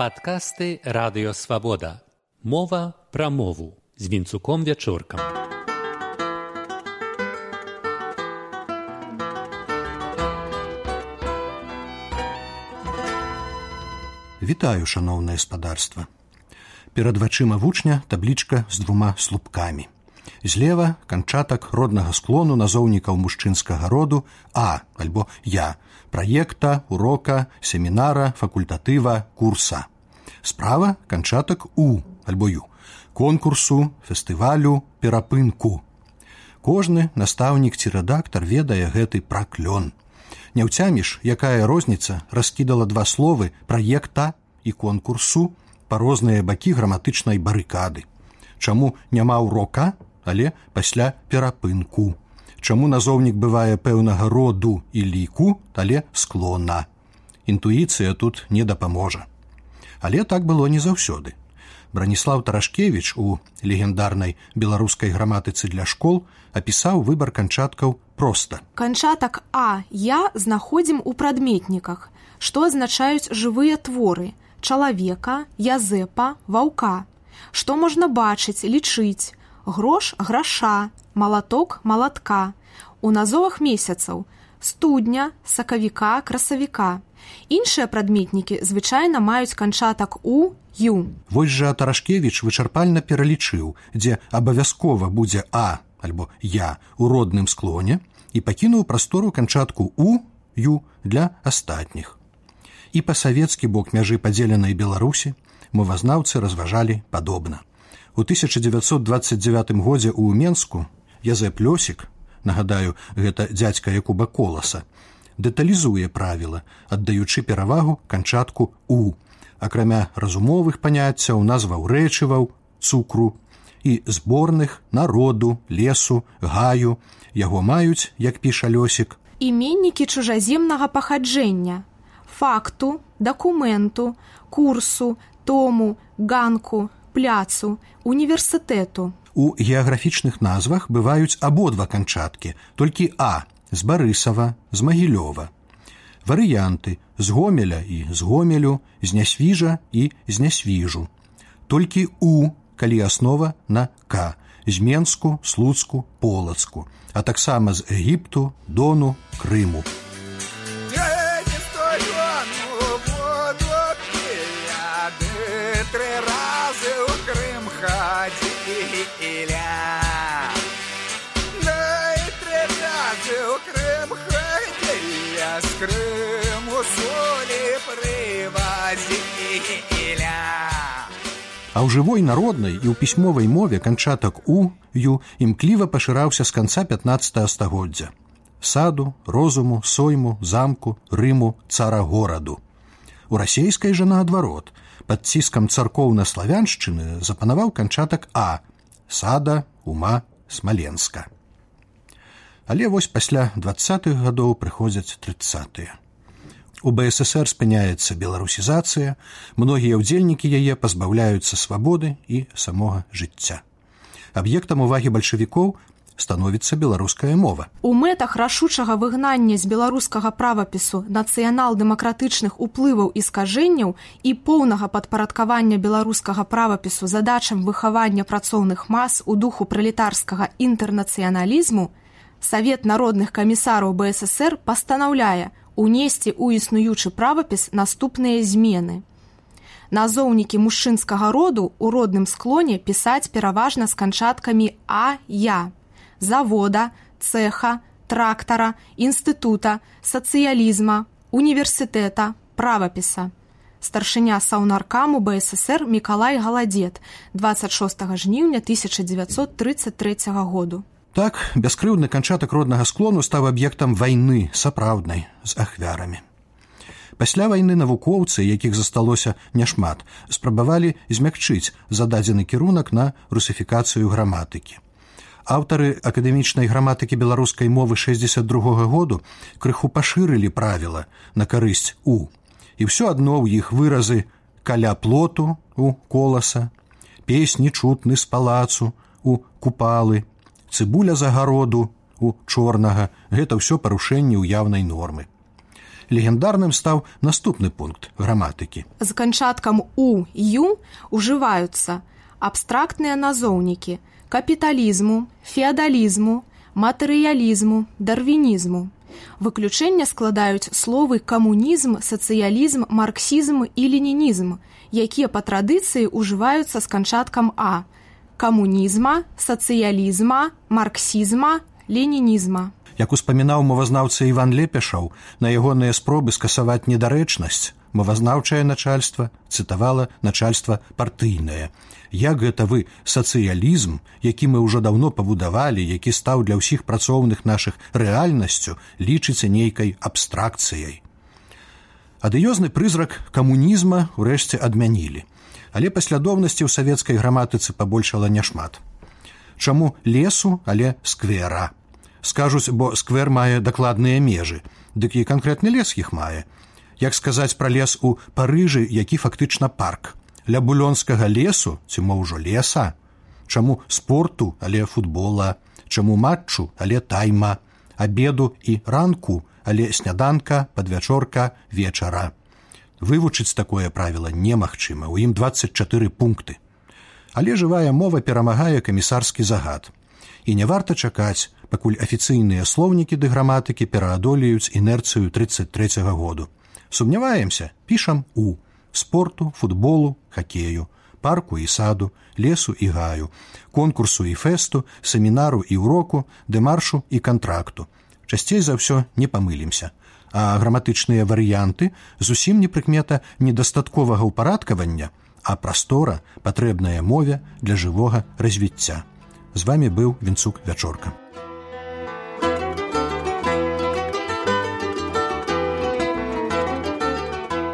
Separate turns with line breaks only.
Падкасты радыёвабода. Мова пра мову з вінцуком вячоркам.
Вітаю, шаноўнае спадарства. Перад вачыма вучня таблічка з двума слупкамі. Злева канчатак роднага склону назоўнікаў мужчынскага роду А альбо я, праекта, урока, семінара, факультатыва, курса. Справа канчатак у альбо ю, конкурсу, фестывалю, перапынку. Кожны настаўнік ці рэдактар ведае гэты праклён. Не ўцяміш, якая розніца раскідала два словы праекта і конкурсу па розныя бакі граматычнай барыкады. Чаму няма ўрока, але пасля перапынку чаму назоўнік бывае пэўнага роду і ліку, але склона. Інтуіцыя тут не дапаможа. Але так было не заўсёды. Браніслав Тарашкевіч у легендарнай беларускай граматыцы для школ апісаў выбар канчаткаў проста.
Канчатак А я знаходзім у прадметніках, што азначаюць жывыя творы, чалавека, язэпа, ваўка. Што можна бачыць, лічыць, грош граша, малаток малатка. У назовах месяцаў студня сакавіка красавіка. Іншыя прадметнікі звычайна маюць канчатак у ю
вось жа тарашкевич вычарпальна пералічыў дзе абавязкова будзе а альбо я у родным склоне і пакінуў прастору канчатку у ю для астатніх. І па-савецкі бок мяжы падзеленай беларусі мовазнаўцы разважалі падобна у 1929 годзе ў менску Язэп лёсік, нагадаю, гэта дзядзька Якуба коласа, дэталізуе правіла, аддаючы перавагу канчатку у, акрамя разумовых паняццяў назваў рэчываў, цукру і зборных народу, лесу, гаю, яго маюць, як піша лёсік.
Іменнікі чужаземнага пахаджэння, факту, дакументу, курсу, тому, ганку, пляцу, універсітэту.
У геаграфічных назвах бываюць абодва канчаткі, толькі А з барысава, з магілёва. Варыянты з гомеля і з гомелю, з нясвіжа і з нясвіжу. Толькі у, калі аснова на к, з менску, слуцку, полацку, а таксама з Егіпту, дону, Крыму. А ў жывой народнай і ў пісьмовай мове канчатак у ю імкліва пашыраўся з канца 15 стагоддзя. Саду, розуму, сойму, замку, рыму, цара гораду. У расейскай жа наадварот, пад ціскам царкоўна-славяншчыны запанаваў канчатак А, сада, ума, смаленска. Але вось пасля двадцатых гадоў прыходзяць тридцатыя. У БСР спыняецца беларусізацыя, многія ўдзельнікі яе пазбаўляюцца свабоды і самога жыцця. Аб'ектам увагі бальшавікоў становіцца беларуская мова.
У мэтах рашучага выгнання з беларускага правапісу нацыянал-дэмакратычных уплываў і скажэнняў і поўнага падпарадкавання беларускага правапісу задачам выхавання працоўных мас у духу пралетарскага інтэрнацыяналізму, Савет народных камісараў БСР пастанаўляе, унесці ў існуючы правапіс наступныя змены. Назоўнікі мужчынскага роду ў родным склоне пісаць пераважна з канчаткамі а я завода, цеха, трактара, інстытута, сацыялізма, універсітэта, правапіса. Старшыня саўнаркаму БСР Миколай Галадзет 26 жніўня 1933 году.
Так бяскрыўдны канчатак роднага склону стаў аб'ектам вайны сапраўднай з ахвярамі. Пасля вайны навукоўцы, якіх засталося няшмат, спрабавалі змякчыць зададзены кірунак на русіфікацыю граматыкі. Аўтары акадэмічнай граматыкі беларускай мовы 62 -го году крыху пашырылі правіла на карысць у. І ўсё адно ў іх выразы каля плоту у коласа, песні чутны з палацу, у купалы, цыбуля загароду у чорнага гэта ўсё парушэнне ўяўнай нормы легендарным стаў наступны пункт граматыкі.
З канчаткам у ю ужываюцца абстрактныя назоўнікі капіталізму, феадалізму, матэрыялізму, дарвінізму. Выключэнне складаюць словы камунізм, сацыялізм, марксізм і ленінізм, якія па традыцыі ўжываюцца з канчаткам А камунізма, сацыялізма, марксізма, ленінізма.
Як успамінаў мовазнаўца Іван Лепешаў, на ягоныя спробы скасаваць недарэчнасць, мовазнаўчае начальства цытавала начальства партыйнае. Як гэта вы сацыялізм, які мы ўжо даўно пабудавалі, які стаў для ўсіх працоўных нашых рэальнасцю, лічыцца нейкай абстракцыяй. Адыёзны прызрак камунізма ўрэшце адмянілі але паслядоўнасці ў савецкай граматыцы пабольшала няшмат. Чаму лесу, але сквера. Скажуць, бо сквер мае дакладныя межы, дык і канкрэтны лес іх мае. Як сказаць пра лес у парыжы, які фактычна парк. Ля булёнскага лесу ці мо ўжо леса, Чаму спорту, але футбола, чаму матчу, але тайма, абеду і ранку, але сняданка, падвячорка, вечара. Вывучыць такое правіла немагчыма у ім 24 пункты. Але жывая мова перамагае камісарскі загад. І не варта чакаць пакуль афіцыйныя слоўнікі ды граматыкі пераадолеюць інерцыю 33 -го году сумняваемся пішам у спорту футболу хакею парку і саду лесу і гаю конкурсу і фэсту семінару і ўроку дэмаршу і кантракту часцей за ўсё не памылімся а граматычныя варыянты зусім не прыкмета недастатковага ўпарадкавання, а прастора патрэбная мове для жывога развіцця. З вами быў вінцук вячорка.